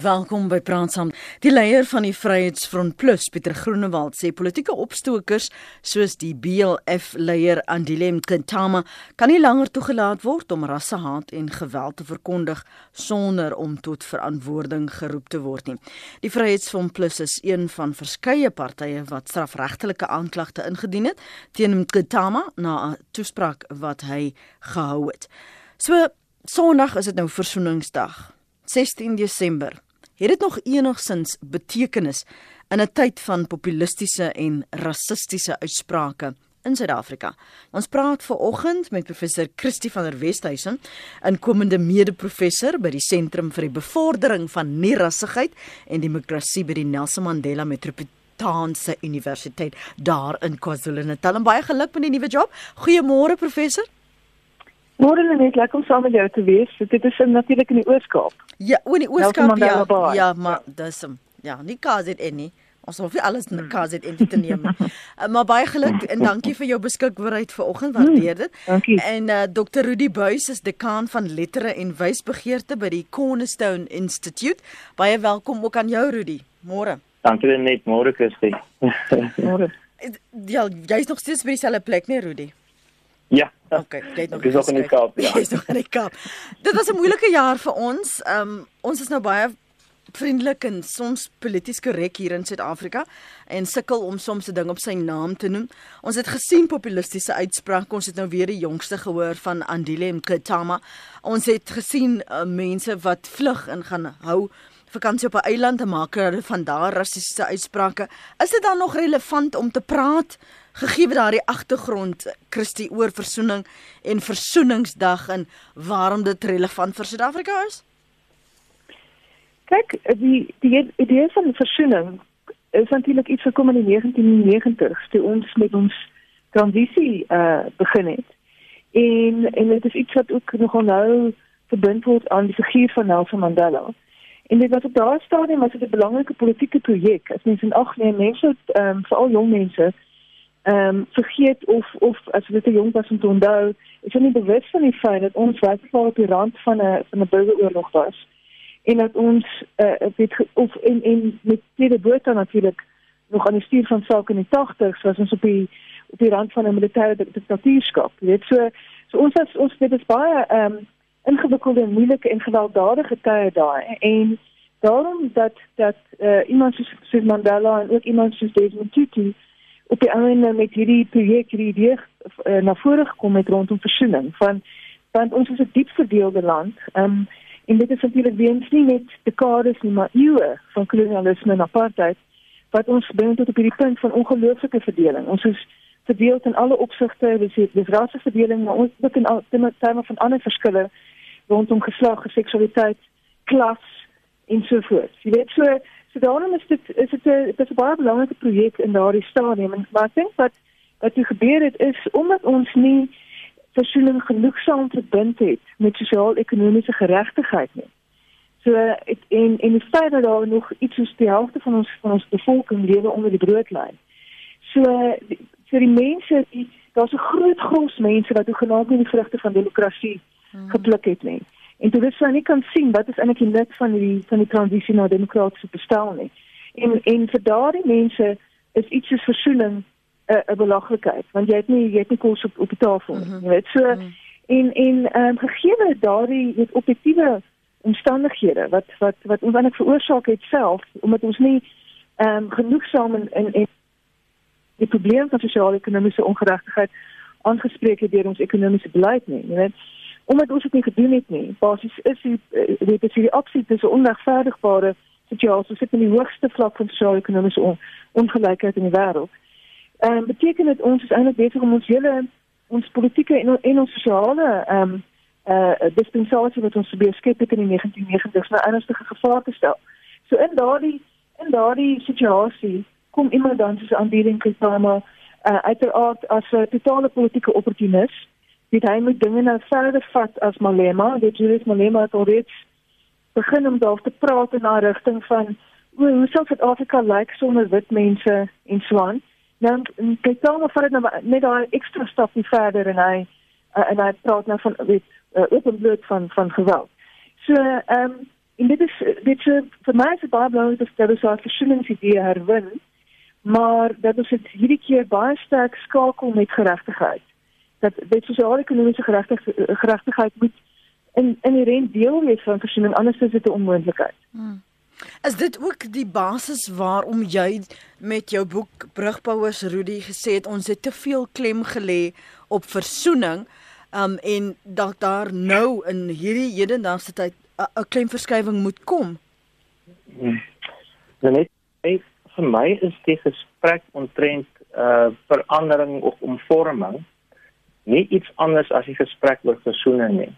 Welkom by Praat saam. Die leier van die Vryheidsfront Plus, Pieter Groenewald, sê politieke opstokers soos die BLF-leier Andile Mkentama kan nie langer toegelaat word om rassehaat en geweld te verkondig sonder om tot verantwoording geroep te word nie. Die Vryheidsfront Plus is een van verskeie partye wat strafregtelike aanklagte ingedien het teen Mkentama na 'n toespraak wat hy gehou het. So Sondag is dit nou Versoeningsdag. 16 Desember het dit nog enigsins betekenis in 'n tyd van populistiese en rassistiese uitsprake in Suid-Afrika. Ons praat ver oggend met professor Christie van der Westhuizen, 'n komende mede-professor by die Sentrum vir die Bevordering van Nie-rassigheid en Demokrasie by die Nelson Mandela Metropolitaanse Universiteit daar in KwaZulu-Natal. Baie geluk met die nuwe job. Goeiemôre professor. Môre net lekker om saam met jou te wees. Dit is natuurlik in die Ooskaap. Ja, in die Ooskaap ja. Ja, maar dis hom. Ja, nie KZN nie. Ons hoef nie alles in KZN te neem. uh, maar baie geluk en dankie vir jou beskikbaarheid vanoggend. Waardeer dit. Dankie. En uh, Dr. Rudy Buys is dekaan van lettere en wysbegeerte by die Cornerstone Institute. Baie welkom ook aan jou Rudy. Môre. Dankie net môre Kirsty. Môre. Ja, jy's nog steeds by dieselfde plek, nee Rudy? Ja. Okay, jy het nog Dis nog in die Kaap, ja. Jy's nog in die Kaap. Dit was 'n moeilike jaar vir ons. Ehm um, ons is nou baie vriendelik en soms polities korrek hier in Suid-Afrika en sukkel om soms 'n ding op sy naam te noem. Ons het gesien populistiese uitsprake. Ons het nou weer die jongste gehoor van Andile Mketama. Ons het gesien uh, mense wat vlug en gaan hou vakansie op 'n eiland en maak hulle van daar rassistiese uitsprake. Is dit dan nog relevant om te praat gegee daardie agtergrond Christie oor versoening en versoeningsdag en waarom dit relevant vir Suid-Afrika is? Kyk, die die idee van versoening is natuurlik iets gekom in die 1990s toe ons met ons transisie uh begin het. En en dit is iets wat ook nogal nou verbind word aan die figuur van Nelson Mandela. En dit was op daardie stadium was dit 'n belangrike politieke projek. As mens in ag neem mense, ehm um, veral jong mense, ehm um, vergeet of of as dit 'n jong was te onthou, is hulle nie bewus van die feit dat ons werklik op die rand van 'n van 'n burgeroorlog was en dat ons uh, weet of en en met tweede boot natuurlik nog aan die stuur van sake in die 80s was ons op die op die rand van 'n militêre diktatuurskap. Weet so so ons was ons dit is baie ehm um, ingewikkelde en moeilike en gewelddadige tye daai en daarom dat dat uh, iemand soos, soos Mandela en ook iemand soos Desmond Tutu op die einde met hierdie projek hierdie idee uh, na vore gekom het rondom versoening van want ons is 'n diep verdeelde land. Ehm um, en dit is natuurlik weens nie net dekades nie maar eeue van kolonialisme en apartheid wat ons bring tot op hierdie punt van ongelooflike verdeling. Ons is verdeel in alle opsigte, dis dis rasseverdeling, maar ons ook in al terme van ander verskille rondom geslag, seksualiteit, klas en so voort. Jy weet so so daarom is dit is dit 'n dit is 'n baie belangrike projek in daardie stadium en maar ek dink wat wat hier gebeur het is omdat ons nie versoening genoegsaam verbind het met sosiaal-ekonomiese geregtigheid nie. So het, en en die feit dat daar nog iets soos die helfte van ons van ons bevolking lewe onder die broodlyn. So vir die mense die daar's 'n groot gros mense wat hoegenaamd nie die vrugte van demokrasie hmm. gepluk het nie. En toe dis sou nie kan sien wat is eintlik die nut van die van die transisie na demokratiese bestel nie. En en vir daardie mense is iets soos versoening 'n 'n belaglikheid want jy het nie jy het nie kos op op die tafel nie. Mm -hmm. Jy weet so mm -hmm. en en ehm um, gegee daardie weet objektiewe omstandighede wat wat wat ons eintlik veroorsaak het self omdat ons nie ehm um, genoegsaam in in, in die probleem van sosio-ekonomiese ongeregtigheid aangespreek het deur ons ekonomiese beleid nie. Jy weet omdat ons dit nie gedoen het nie. Basies is die eh, weet dit die opsie dis onregverdigbare situasie sit in die hoogste vlak van sosio-ekonomiese on, ongelykheid in die wêreld. Ehm um, beteken dit ons is eintlik besig om ons hele ons politieke en, en ons sosiale ehm um, eh uh, dispensasie wat ons probeer skep het in die 1990s na ernstige gevaar te stel. So in daardie in daardie situasie kom iemand dan soos aanbieding Kusama uh, uiteraard as 'n totale politieke opportunis. Dit hy moet dinge nou verder vat as Malema, dit Julius Malema het alreeds begin om daar te praat in 'n rigting van hoe sou Suid-Afrika lyk sonder wit mense en swaan? Nou kyk dan of dit nou net daai ekstra stapie verder en hy uh, en hy praat nou van weet uh, openbloot van van geweld. So ehm um, En dit is dit is vir my is baie belangrik dat daar so 'n versoeningsidee herwin, maar dat ons hierdie keer baie sterk skakel met geregtigheid. Dat dit sosiale ekonomiese geregtigheid geregtigheid moet in inherent deel wees van versoening anders is dit 'n onmoontlikheid. Hmm. Is dit ook die basis waarom jy met jou boek Brugbouers Rudy gesê het ons het te veel klem gelê op versoening um en dat daar nou in hierdie hedendaagse tyd 'n klemverskywing moet kom? Hmm. Net vir my is die gesprek omtrent uh verandering of omvorming nie iets anders as die gesprek oor versoening nie.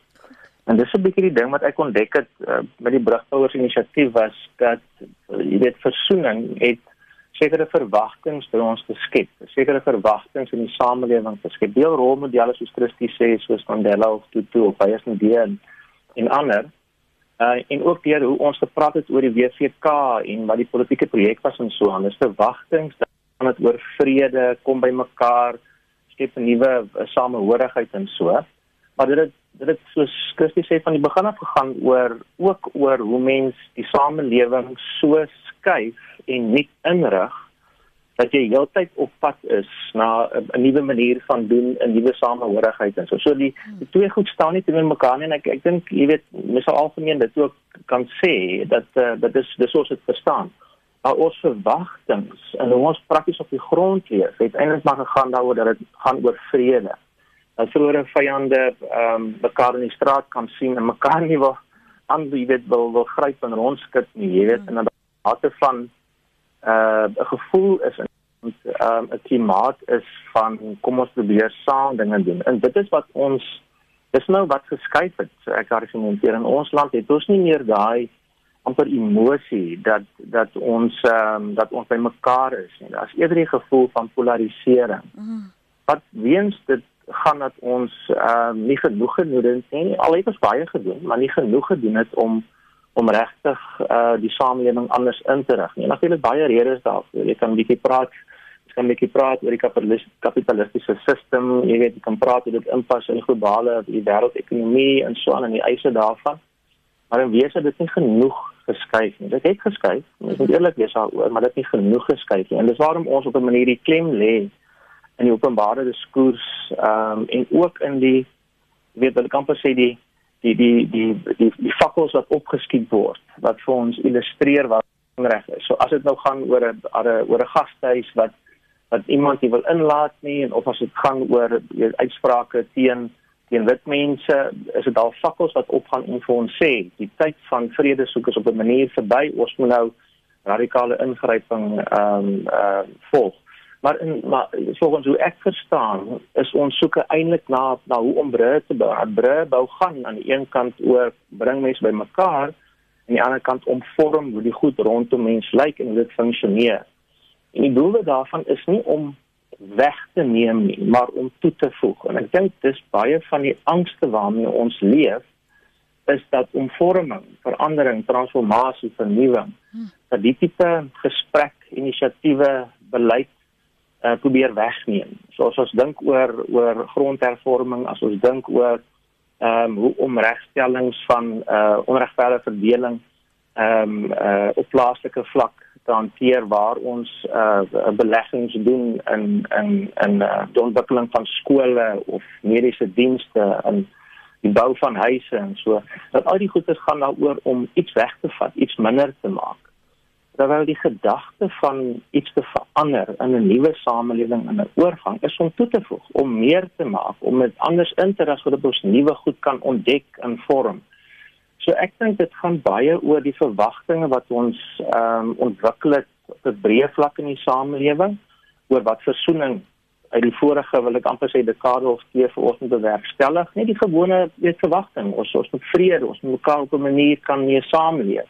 En dis 'n bietjie die ding wat ek ontdek het uh, met die Brugbouers inisiatief was dat uh, jy weet versoening het sekere verwagtinge by ons geskep, sekere verwagtinge in die samelewing geskep. Deel rolmodelle soos Christie sê, soos Mandela of Tutu of Pius Ndie en, en ander. Uh, en ook deur hoe ons gepraat het oor die WVK en wat die politieke projek was en so aan. Dis verwagtinge dat dit oor vrede kom by mekaar, skep 'n nuwe uh, samehorigheid en so. Maar dit het dit het soos Christus sê van die begin af gegaan oor ook oor hoe mens die samelewing so skuif en nie inrig dat jy heeltyd op pad is na 'n nuwe manier van doen, 'n nuwe samehorigheid en so. So die, die twee goed staan nie teenoor mekaar nie en ek ek dink jy weet mens sal algemeen dit ook kan sê dat uh, dit is dis soos dit verstaan. Maar ons verwagtinge en ons prakties op die grond leef, het eintlik maar gegaan daaroor dat dit gaan oor vrede. Dat vroeëre vyande ehm um, mekaar in die straat kan sien en mekaar nie wil aan wie weet wil wil gryp en rondskit nie jy weet en dan harte van uh 'n gevoel is en ehm um, 'n klimaat is van kom ons probeer saam dinge doen. En dit is wat ons dis nou wat geskuif het so ek argumenteer in ons land het ons nie meer daai amper emosie dat dat ons ehm um, dat ons by mekaar is nie daar's eerder 'n gevoel van polarisering mm. wat weens dit gaan dat ons ehm uh, nie genoeg gedoen het nie. Al het ons baie gedoen, maar nie genoeg gedoen het om om regtig uh, die samelewing anders in te rig nie. Natuurlik baie redes daarvoor. Jy kan 'n bietjie praat, jy kan 'n bietjie praat oor die kapitalis kapitalistiese stelsel. Jy weet, jy kan praat oor dit inpas in die globale, die wêreldekonomie en so aan en die eise daarvan. Maar in wese dit nie genoeg geskuif nie. Dit het geskuif, ek moet eerlik wees daaroor, maar dit het nie genoeg geskuif nie. En dis waarom ons op 'n manier die klem lê in die openbare diskurs ehm um, en ook in die weet wat ek amper sê die die die die die die fakkels wat opgeskiet word wat vir ons illustreer wat reg is. So as dit nou gaan oor 'n oor 'n gastehuis wat wat iemand nie wil inlaat nie en of as dit gaan oor uitsprake teen teen wit mense, is dit al fakkels wat opgaan om vir ons sê die tyd van vrede soek is op 'n manier verby. Ons moet nou radikale ingryping ehm um, uh, volg. Maar in maar volgens hoe ek verstaan, is ons soeke eintlik na na hoe om brûe te bou. Brûe bou gaan aan die een kant oor bring mense bymekaar aan die ander kant om vorm hoe die goed rondom mens lyk en hoe dit funksioneer. En die doel daarvan is nie om weg te neem nie, maar om toe te voeg. En ek dink dis baie van die angste waarmee ons leef is dat omvorming, verandering, transformasie, vernuwing, hm. dat die tipe gesprek, inisiatiewe, beleid uh, probeer wegneem. So as ons dink oor oor grondhervorming, as ons dink oor ehm um, hoe om regstellings van uh onregverdige verdeling ehm um, uh op plaaslike vlak te hanteer waar ons uh beleggings doen in in in uh, die ontwikkeling van skole of mediese dienste en die bou van huise en so. Dat al die goedes gaan daaroor om iets weg te vat, iets minder te maak terwyl die gedagte van iets te verander in 'n nuwe samelewing in 'n oorgang is om toe te voeg, om meer te maak, om dit anders in te ras sodat ons nuwe goed kan ontdek en vorm. So ek dink dit gaan baie oor die verwagtinge wat ons ehm um, ontwikkel het op 'n breë vlak in die samelewing oor wat versoening uit die vorige wil ek amper sê dekade of twee moet bewerkstellig, nie die gewone weet verwagting ons ons moet vrede, ons moet mekaar op 'n manier kan mee saamleef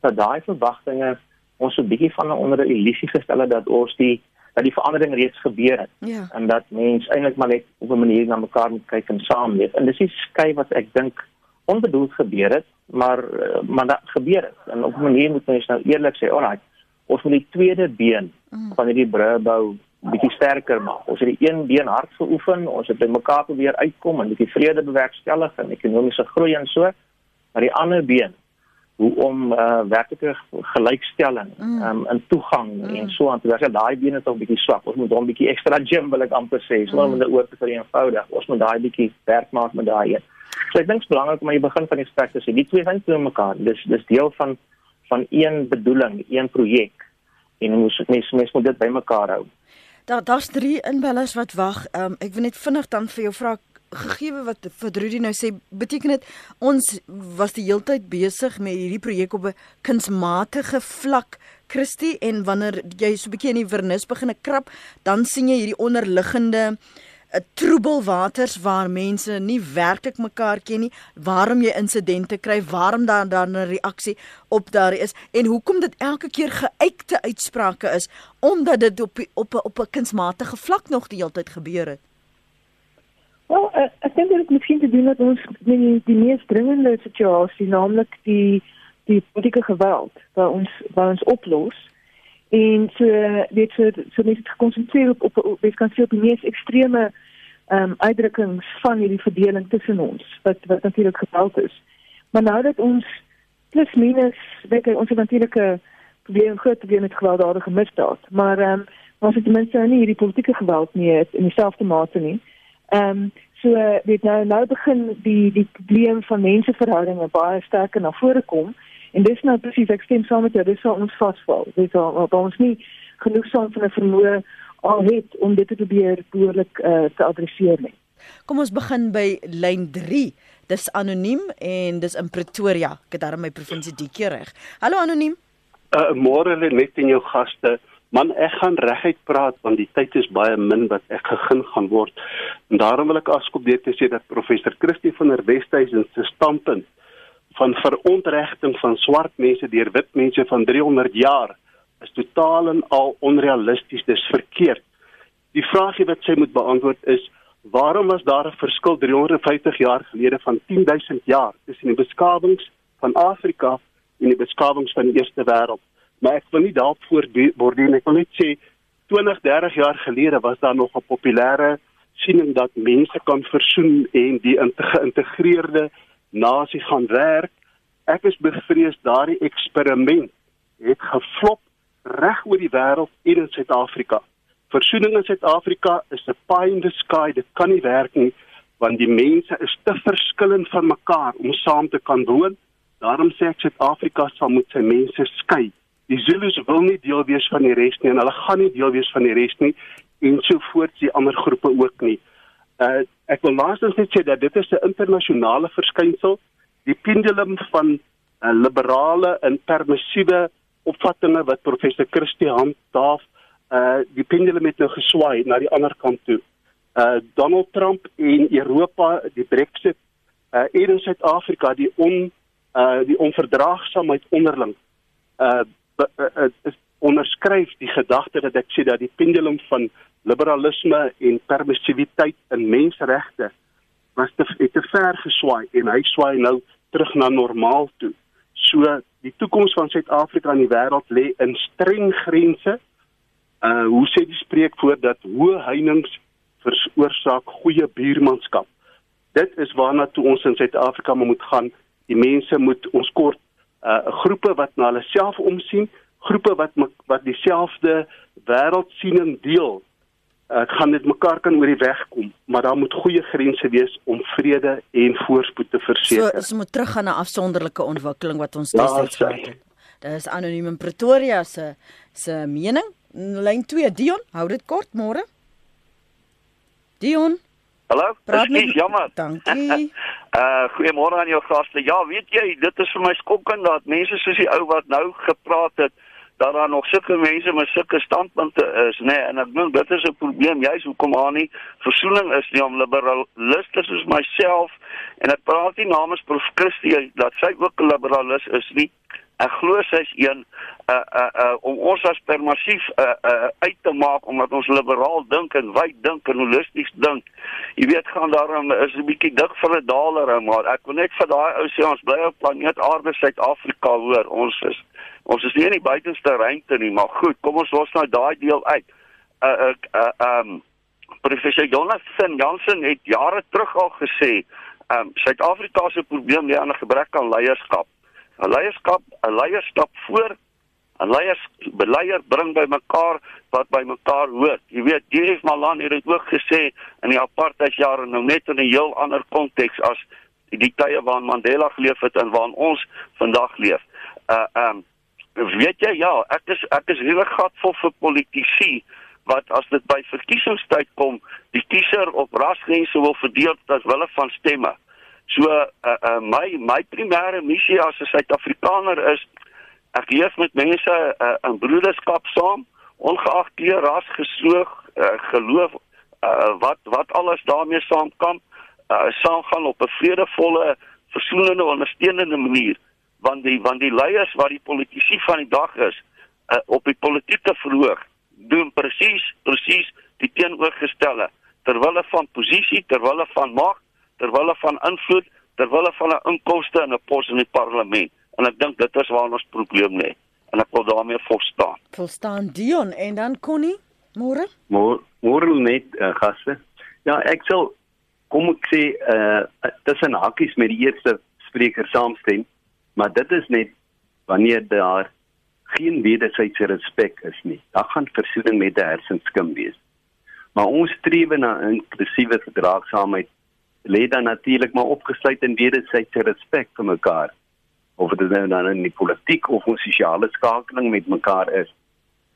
dat daai verwagtinge ons so 'n bietjie van 'n onder 'n illusie gestel het dat ons die dat die verandering reeds gebeur het ja. en dat mense eintlik maar net op 'n manier na mekaar moet kyk en saamleef. En dis die skei wat ek dink onbedoeld gebeur het, maar eh, maar dat gebeur het. En op 'n manier moet mens nou eerlik sê, alraai, ons moet die tweede been mm. van hierdie brûe bou bietjie sterker maak. Ons het die een been hard geoefen, ons het by mekaar probeer uitkom en bietjie vrede bewerkstellig en ekonomiese groei en so. Maar die ander been hoe om uh, werklike gelykstelling mm. um, in toegang mm. en so aan te werk. Daai bene is nog 'n bietjie swak. Ons moet hom bietjie ekstra gym wil ek amper sê. So mm. om dit oor te vereenvoudig. Ons moet daai bietjie werk maak met daai een. So ek dink dit is belangrik om aan die begin van die gesprek te sê, die twee gaan toe mekaar. Dis dis deel van van een bedoeling, een projek. En ons mens mens moet dit bymekaar hou. Daar daar's drie inbellers wat wag. Um, ek wil net vinnig dan vir jou vra gegee wat Verdrudi nou sê, beteken dit ons was die heeltyd besig met hierdie projek op 'n kunsmatige vlak, Christie, en wanneer jy so 'n bietjie in die vernis begin krap, dan sien jy hierdie onderliggende eh, troebelwaters waar mense nie werklik mekaar ken nie, waarom jy insidente kry, waarom daar dan 'n reaksie op daar is en hoekom dit elke keer geuite uitsprake is omdat dit op op op 'n kunsmatige vlak nog die hele tyd gebeur het. Wel, uh, ek dink dit het miskien te doen met ons die, die mees dringende situasie, naamlik die die politieke geweld wat ons wat ons oplos. En so weet so so net gekonsentreer op op wat kan sê op die mees ekstreme ehm um, uitdrukkings van hierdie verdeling tussen ons wat wat natuurlik geweld is. Maar nou dat ons plus minus weet jy ons het natuurlike probleem groot probleem met gewelddadige misdaad, maar ehm um, ons het ten minste nie hierdie politieke geweld nie in dieselfde mate nie. Ehm um, so weet nou nou begin die die probleem van menseverhoudinge baie sterker na vore kom en dis nou presies ek stem saam met jou dis sal ons vasval. Dis al wat ons nie genoeg saam van 'n vermoë al het om dit te probeer behoorlik uh, te adresseer nie. Kom ons begin by lyn 3. Dis anoniem en dis in Pretoria. Ek het daar in my provinsie die keer reg. Hallo anoniem. Uh, môre lê net in jou gaste. Man, ek gaan reguit praat want die tyd is baie min wat ek gegeen gaan word. En daarom wil ek afskop deur te sê dat professor Christie van der Westhuizen se standpunt van verontregting van swart mense deur wit mense van 300 jaar is totaal en al onrealisties, dis verkeerd. Die vraagie wat sy moet beantwoord is waarom was daar 'n verskil 350 jaar gelede van 10000 jaar tussen die beskawings van Afrika en die beskawings van die eerste wêreld? maar ek wil nie daarop voortborduur ek wil net sê 20 30 jaar gelede was daar nog 'n populêre siening dat mense kan versoen en die geïntegreerde nasie gaan werk. Ek is bevrees daardie eksperiment het geflop reg oor die wêreld en in Suid-Afrika. Versoening in Suid-Afrika is 'n pie in the sky. Dit kan nie werk nie want die mense is te verskillend van mekaar om saam te kan woon. Daarom sê ek Suid-Afrika sal moet sy mense skei. Die Zulus wil nie deel wees van die res nie en hulle gaan nie deel wees van die res nie en so voort die ander groepe ook nie. Uh ek wil laastens net sê dat dit is 'n internasionale verskynsel. Die pendulum van uh, liberale en permissiewe opvattinge wat professor Christie handhaaf, uh die pendulum het nou geswaai na die ander kant toe. Uh Donald Trump en Europa, die Brexit, uh en Suid-Afrika, die on uh die onverdraagsaamheid onderling. Uh uh, uh, is onderskryf die gedagte dat ek sê dat die pendulum van liberalisme en permissiwiteit in menseregte was te het te ver geswaai en hy swaai nou terug na normaal toe. So die toekoms van Suid-Afrika in die wêreld lê in streng grense. Uh hoe sê die spreekwoord dat hoë heininge veroorsaak goeie buurmanskap. Dit is waarna toe ons in Suid-Afrika moet gaan. Die mense moet ons kort uh groepe wat na hulle self omsien, groepe wat wat dieselfde wêreldsiening deel. Uh, gaan dit mekaar kan oor die weg kom, maar daar moet goeie grense wees om vrede en voorspoed te verseker. So, ons moet teruggaan na afsonderlike ontwikkeling wat ons ja, destyds gehad het. Dit is anoniem in Pretoria se se mening. Lyn 2 Dion, hou dit kort môre. Dion Hallo, presies, jammer. Dankie. uh goeiemôre aan jou gaste. Ja, weet jy, dit is vir my skokkend dat mense soos die ou wat nou gepraat het dat daar nog sulke mense met sulke standpunte is, nê? Nee, en ek dink dit is 'n probleem juis hoekom aan nie versoening is nie om liberaliste soos myself en ek praat nie namens Prof Christie dat sy ook 'n liberalis is nie. Ek glo sy's een uh uh uh om ons as permassief uh uh uit te maak omdat ons liberaal dink en wyd dink en holisties dink. Jy weet gaan daarom is 'n bietjie dik vir 'n daler maar ek wil net vir daai ou sê ons bly op planeet Aarde Suid-Afrika hoor. Ons is ons is nie in die buitenste ruimte nie, maar goed, kom ons los nou daai deel uit. Uh uh uh um professor Jonathan Jansen het jare terug al gesê, um Suid-Afrika se probleem lê aan 'n gebrek aan leierskap. 'n leierskap, 'n leier stap voor 'n leiers beleier bring by mekaar wat by mekaar hoort. Jy weet, J.F. Malan het dit ook gesê in die apartheidjare nou net in 'n heel ander konteks as die tye waarin Mandela geleef het en waarin ons vandag leef. Uh um weet jy ja, ek is ek is regtig gatvol vir politici wat as dit by verkiesingstyd kom, die kiezer op rasgrense wil verdeel as wille van stemme. So uh, uh my my primêre missie as 'n Suid-Afrikaner is ek leef met mense uh, in broederskap saam, ongeag kleur, ras, gesoog, uh, geloof, uh, wat wat alles daarmee saamkom, uh, saamgaan op 'n vredevolle, versoenende, ondersteunende manier. Want die want die leiers wat die politici van die dag is uh, op die politieke verhoog doen presies presies die teenoorgestelde. Terwyl van posisie terwyl van mag terwyl van invloed terwyl van 'n inkomste in 'n pos in die parlement. En ek dink dit is waar ons probleem lê. En ek wil daarmee volstaan. Volstaan Dion en dan Connie môre? Môre net uh, gaste. Ja ek sal kom ek sê uh, tussen hakies met die eerste spreker saamstem maar dit is net wanneer daar geen wederwysige respek is nie. Dan gaan versoening met 'n hersenskim wees. Maar ons streef na inklusiewe verdraagsaamheid lê dan natuurlik maar opgesluit in wederwysige respek vir mekaar. Of dit nou dan in die politiek of ons sosiale skakeling met mekaar is.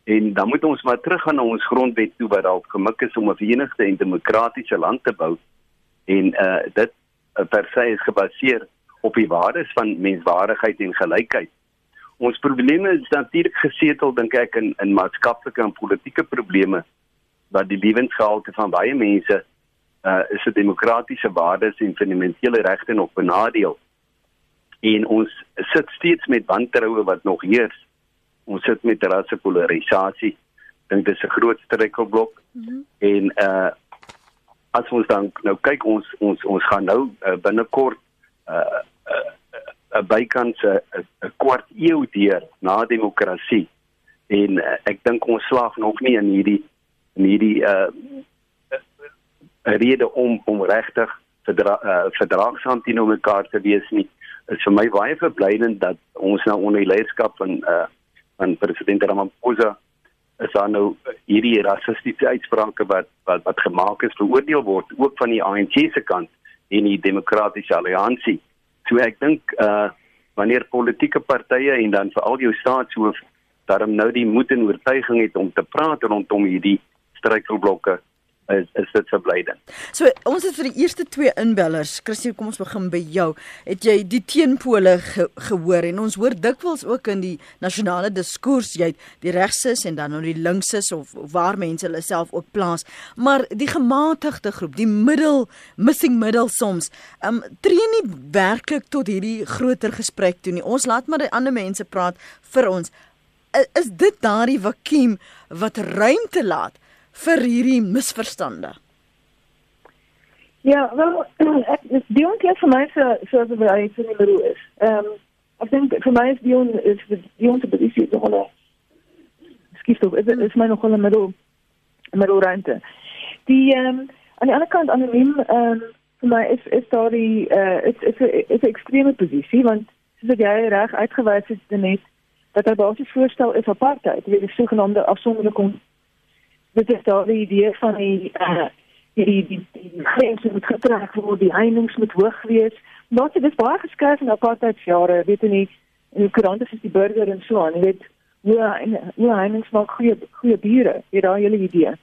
En dan moet ons maar teruggaan na ons grondwet toe wat dalk gemik is om 'n verenigde en demokratiese land te bou. En uh dit uh, per se is gebaseer op die waardes van menswaardigheid en gelykheid. Ons probleme is natuurlik gesetel dink ek in in maatskaplike en politieke probleme wat die lewensgehalte van baie mense uh is 'n demokratiese waardes en fundamentele regte nog benadeel. En ons sit steeds met wantroue wat nog heers. Ons sit met rasse polarisasie. Dink dis 'n groot struikelblok. Mm -hmm. En uh as ons dan nou kyk ons ons ons gaan nou uh, binnekort uh 'n bykans 'n kwart eeu deur na demokrasie en uh, ek dink ons slaag nog nie in hierdie in hierdie uh rede om om regtig uh, verdraagsaam teenoor mekaar te wees nie. Is vir my baie verblydend dat ons nou onder die leierskap van uh van president Ramaphosa is daar nou hierdie rassistiese uitsprake wat wat wat gemaak is veroordeel word ook van die ANC se kant en die demokratiese alliansie So ek dink uh wanneer politieke partye en dan veral jou staatshoof daarom nou die moed en oortuiging het om te praat rondom hierdie struikelblokke is is dit verblydend. So ons het vir die eerste twee inbellers, Christie, kom ons begin by jou. Het jy die teenpole ge gehoor en ons hoor dikwels ook in die nasionale diskurs jy die regses en dan nou die linkses of, of waar mense hulle self ook plaas, maar die gematigde groep, die middel missing middle soms, um tree nie werklik tot hierdie groter gesprek toe nie. Ons laat maar die ander mense praat vir ons. Is dit daardie vakuum wat ruimte laat vir hierdie misverstande? Ja, wel ek die onkel vir my so so as wat hy sê nie is. Ehm ek dink vir my is die on is die onkel by die so hulle skiet op is is my nog hulle middel middel ruimte. Die ehm um, aan die ander kant anoniem ehm um, vir my is is daar die uh is is 'n ekstreme posisie want soos jy reg uitgewys het net dat hy basies voorstel is apartheid, die sogenaamde afsonderlike dit is daar die idee van die uh die die, die, die grense moet getrek word, die heininge moet hoog wees. Maar dit is baie geskryf in apartheid jare, weet jy nie, in die koerante is die burger en so aan, jy weet, hoe hoe heininge maak goeie goeie bure, jy daai hele idee.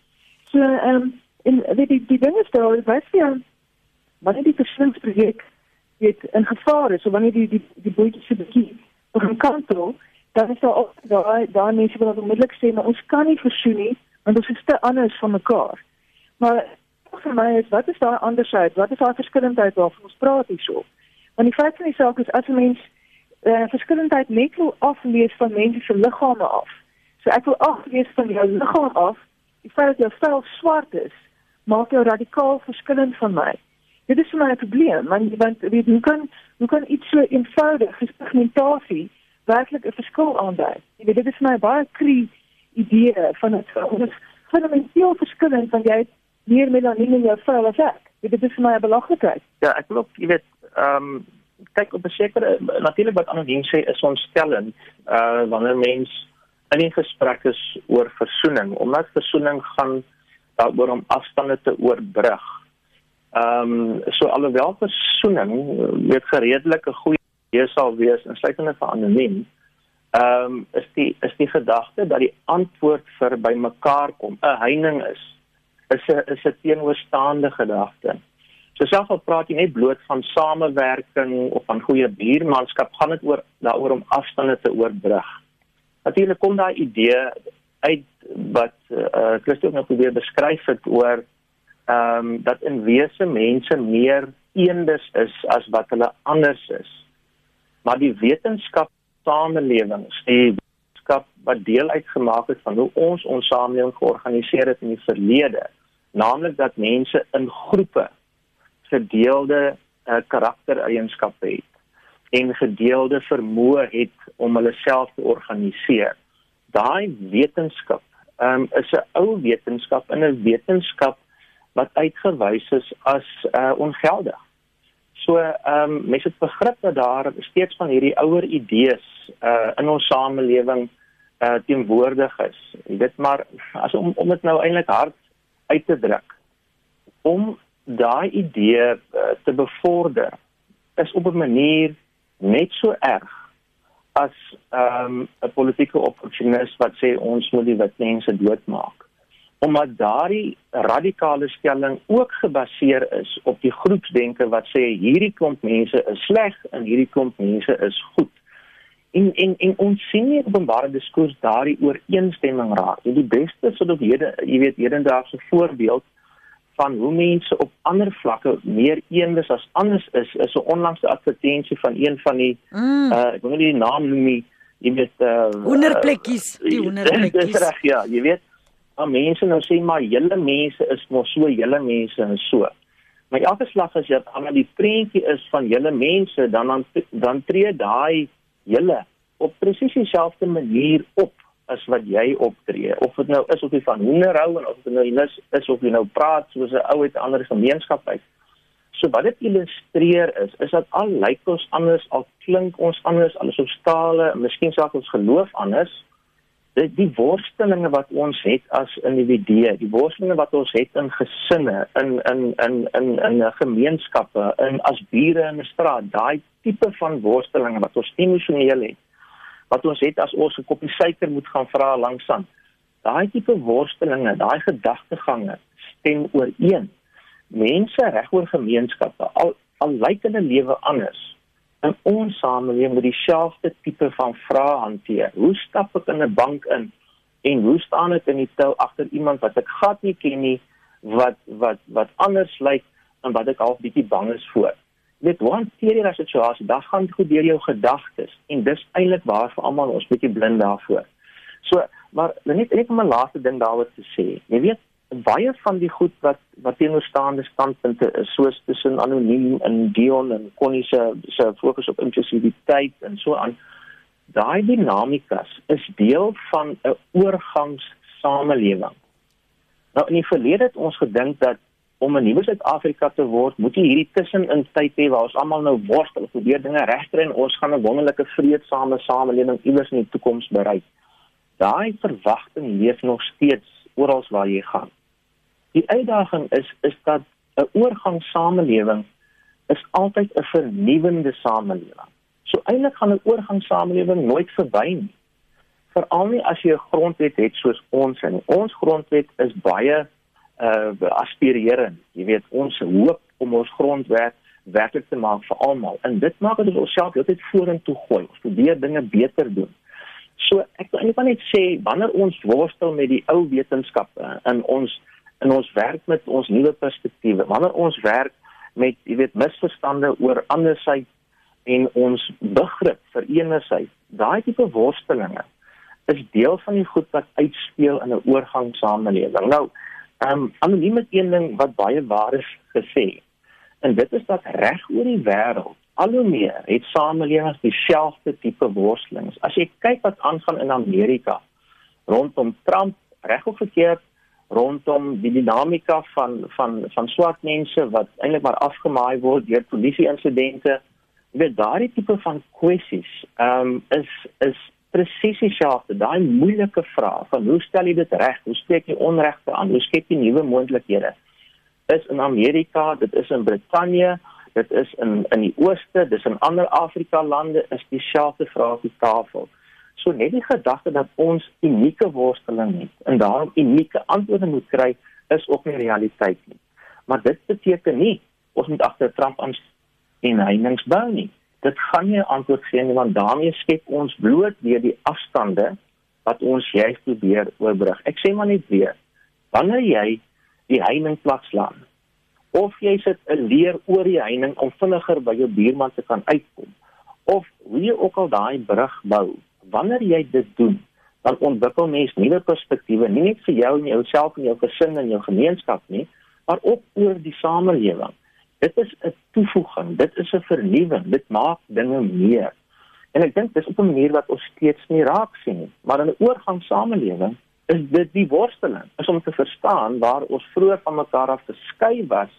So ehm um, en weet die die ding is daar, weet jy, wanneer die verslindingsprojek weet in gevaar is, of wanneer die die die boetjie se bietjie begin kantel, dan is daar ook daai daai mense wat onmiddellik sê, maar ons kan nie versoen nie want ons is te anders van mekaar. Maar vir my is wat is daai andersheid? Wat is daai verskillendheid waarvan ons praat hierso? Want die feit van die saak is as 'n mens uh, verskillendheid net wil aflees van mense se liggame af. So ek wil aflees van jou liggaam af. Die feit dat jou vel swart is, maak jou radikaal verskillend van my. Dit is vir my 'n probleem, want want weet hoe kan hoe kan iets so eenvoudig as pigmentasie werklik 'n verskil aandui? Jy weet dit is vir my baie krie idee van dit is fundamenteel verskillend van jy meer melanine in jou vel as ek. Dit is vir my 'n belaglikheid. Ja, ek glo jy weet, ehm um, kyk op 'n sekere natuurlik wat anoniem sê is ontstellend uh wanneer mens in 'n gesprek is oor versoening omdat versoening gaan daaroor om afstande te oorbrug. Ehm um, so alhoewel versoening weet gereedelik 'n goeie idee sal wees insluitende van anoniem ehm um, is die is die gedagte dat die antwoord vir by mekaar kom 'n heining is is 'n is 'n teenoorstaande gedagte. So selfs al praat jy net bloot van samewerking of van goeie buurmanskap, gaan dit oor daaroor om afstande te oorbrug. Natuurlik kom daai idee uit wat eh uh, Christus nou probeer beskryf het oor ehm um, dat in wese mense meer eendes is as wat hulle anders is. Maar die wetenskap samelewings, die wetenskap wat deel uitgemaak het van hoe ons ons samelewing georganiseer het in die verlede, naamlik dat mense in groepe gedeelde uh, karaktereienskappe het en gedeelde vermoë het om hulle self te organiseer. Daai wetenskap um, is 'n ou wetenskap en 'n wetenskap wat uitgewys is as uh, ongeldig. So ehm um, mense het begrip dat daar steeds van hierdie ouer idees uh in ons samelewing uh teenwoordig is. Weet maar as om om dit nou eintlik hard uit te druk om daai idee uh, te bevorder is op 'n manier net so erg as ehm, 'n um, politieke opportunis wat sê ons moet die wit mense doodmaak omdat daardie radikale stelling ook gebaseer is op die groepsdenke wat sê hierdie klomp mense is sleg en hierdie klomp mense is goed. En en en ons sien nie openbare diskurs daardie ooreenstemming raak. En die beste soort of hede, jy weet hedendaagse voorbeeld van hoe mense op ander vlakke meer eendes as anders is is 'n onlangse advertensie van een van die mm. uh ek wil nie die naam noem nie, jy weet uh hoenderplekkies, die hoenderplekkies. Dis reg ja, jy weet Maar mense nou sê maar julle mense is mos so julle mense en so. Maar elke slag as jy aan die prentjie is van julle mense, dan dan dan tree daai julle op presies dieselfde manier op as wat jy optree. Of dit nou is of jy van hoenderhou en of dit nou is, is of jy nou praat soos 'n ou uit 'n ander gemeenskap uit. So wat dit illustreer is, is dat al lyk ons anders, al klink ons anders, alles op stale, miskien selfs ons geloof anders, die, die worstelinge wat ons het as individue, die worstelinge wat ons het in gesinne, in in in in in gemeenskappe, in as bure in 'n straat, daai tipe van worstelinge wat ons emosioneel het, wat ons het as ons 'n koppie suiker moet gaan vra langsaan. Daai tipe worstelinge, daai gedagtegange stem ooreen. Mense regoor gemeenskappe, al al lyk hulle lewe anders, in ons samelewing met dieselfde tipe van vrae hanteer. Hoe stap ek in 'n bank in en hoe staan ek in die tou agter iemand wat ek gat nie ken nie wat wat wat anders lyk en wat ek half bietjie bang is voor. Dit want is 'n situasie, dit gaan goed deur jou gedagtes en dis eintlik waar vir almal ons bietjie blind daarvoor. So, maar net net om 'n laaste ding daaroor te sê. Jy weet, baie van die goed wat wat teenoorstaande standpunte is soos tussen anoniem en Dion en Connie se se fokus op inklusiwiteit en so aan daai dinamika is deel van 'n oorgangssamelewing. Nou in die verlede het ons gedink dat om 'n nuwe Suid-Afrika te word, moet jy hierdie tussenin tyd hê waar ons almal nou worstel, probeer dinge regkry en ons gaan 'n wonderlike vredesame samelewing iewers in die toekoms bereik. Daai verwagting leef nog steeds oral waar jy gaan. Die uitdaging is is dat 'n oorgangssamelewing is altyd 'n vernuwende samelewing. So eintlik gaan 'n oorgangssamelewing nooit verby nie. Veral nie as jy 'n grondwet het soos ons en ons grondwet is baie uh aspirerend. Jy weet ons hoop om ons grondwet werklik te maak vir almal en dit maak dat ons self altyd vorentoe gooi. Ons probeer dinge beter doen. So ek wil eintlik net sê wanneer ons worstel met die ou wetenskappe en ons in ons werk met ons nuwe perspektiewe. Wanneer ons werk met, jy weet, misverstande oor andersheid en ons begrip vir eenheid, daai tipe worstelinge is deel van die goed wat uitspeel in 'n oorgangssamelewing. Nou, ehm um, anoniem het een ding wat baie waar is gesê. En dit is dat reg oor die wêreld al hoe meer het samelewings dieselfde tipe worstelings. As jy kyk wat aangaan in Amerika rondom Trump, reg of verkeerd, rondom die dinamika van van van swart mense wat eintlik maar afgemaai word deur polisie insidente weet daardie tipe van kwessies ehm um, is is presies dieselfde. Daai moeilike vraag van hoe stel jy dit reg? Hoe spreek jy onregte aan? Hoe skep jy nuwe moontlikhede? Is in Amerika, dit is in Brittanje, dit is in in die ooste, dis in ander Afrika lande is dieselfde vraag op die tafel. So net die gedagte dat ons unieke worsteling het en daarom unieke antwoorde moet kry is ook nie realiteit nie. Maar dit beteken nie ons moet agter Trump aan en heininge bou nie. Dit gaan nie 'n antwoord gee nie want daarmee skep ons bloot weer die afstande wat ons juist probeer oorbrug. Ek sê maar net weer, wanneer jy die heining plaaslaan of jy sit 'n leer oor die heining om vinniger by jou buurman te kan uitkom of hoe jy ook al daai brug bou, wanneer jy dit doen, dan ontwikkel mens nuwe perspektiewe, nie net vir jou en jouself en jou gesin en jou gemeenskap nie, maar ook oor die samelewing. Dit is 'n toevoeging, dit is 'n vernuwing, dit maak dinge meer. En ek dink dis op 'n manier wat ons steeds nie raak sien nie. Maar in 'n oorgangssamelewing is dit die worsteling, is om te verstaan waar ons vroeër van mekaar af geskei was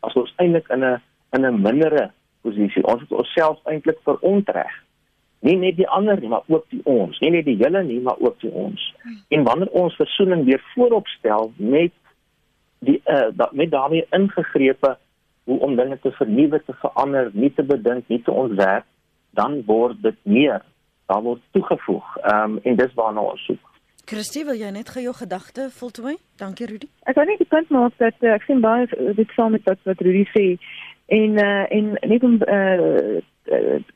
as ons eintlik in 'n in 'n mindere posisie. Ons het onsself eintlik verontreg. Nie net die ander nie, maar ook die ons. Nie net die julle nie, maar ook die ons. En wanneer ons versoening weer voorop stel met die uh, met daarmee ingegrepe hoe om dinge te vernuwe, te verander, nie te bedink, nie te ontwerp, dan word dit meer. Daar word toegevoeg. Ehm um, en dis waarna ons soek. Christie, wil jy net gou jou gedagte voltooi? Dankie Rudy. Ek wil net die punt maak dat uh, ek sien baie dit saam met wat wat Rudy sê en uh, en net om uh,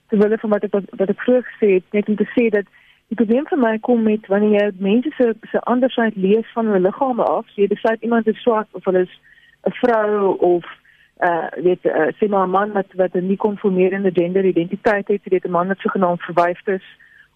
te wil van wat ek wat ek vroeër gesê het, net om te sê dat die probleem vir my kom met wanneer jy mense se se andersheid lees van hulle liggame af, jy besluit iemand is swart of hulle is 'n vrou of uh weet uh, sê maar 'n man wat wat 'n nie konformerende gender identiteit het, weet 'n man wat sogenaamd verwyfd is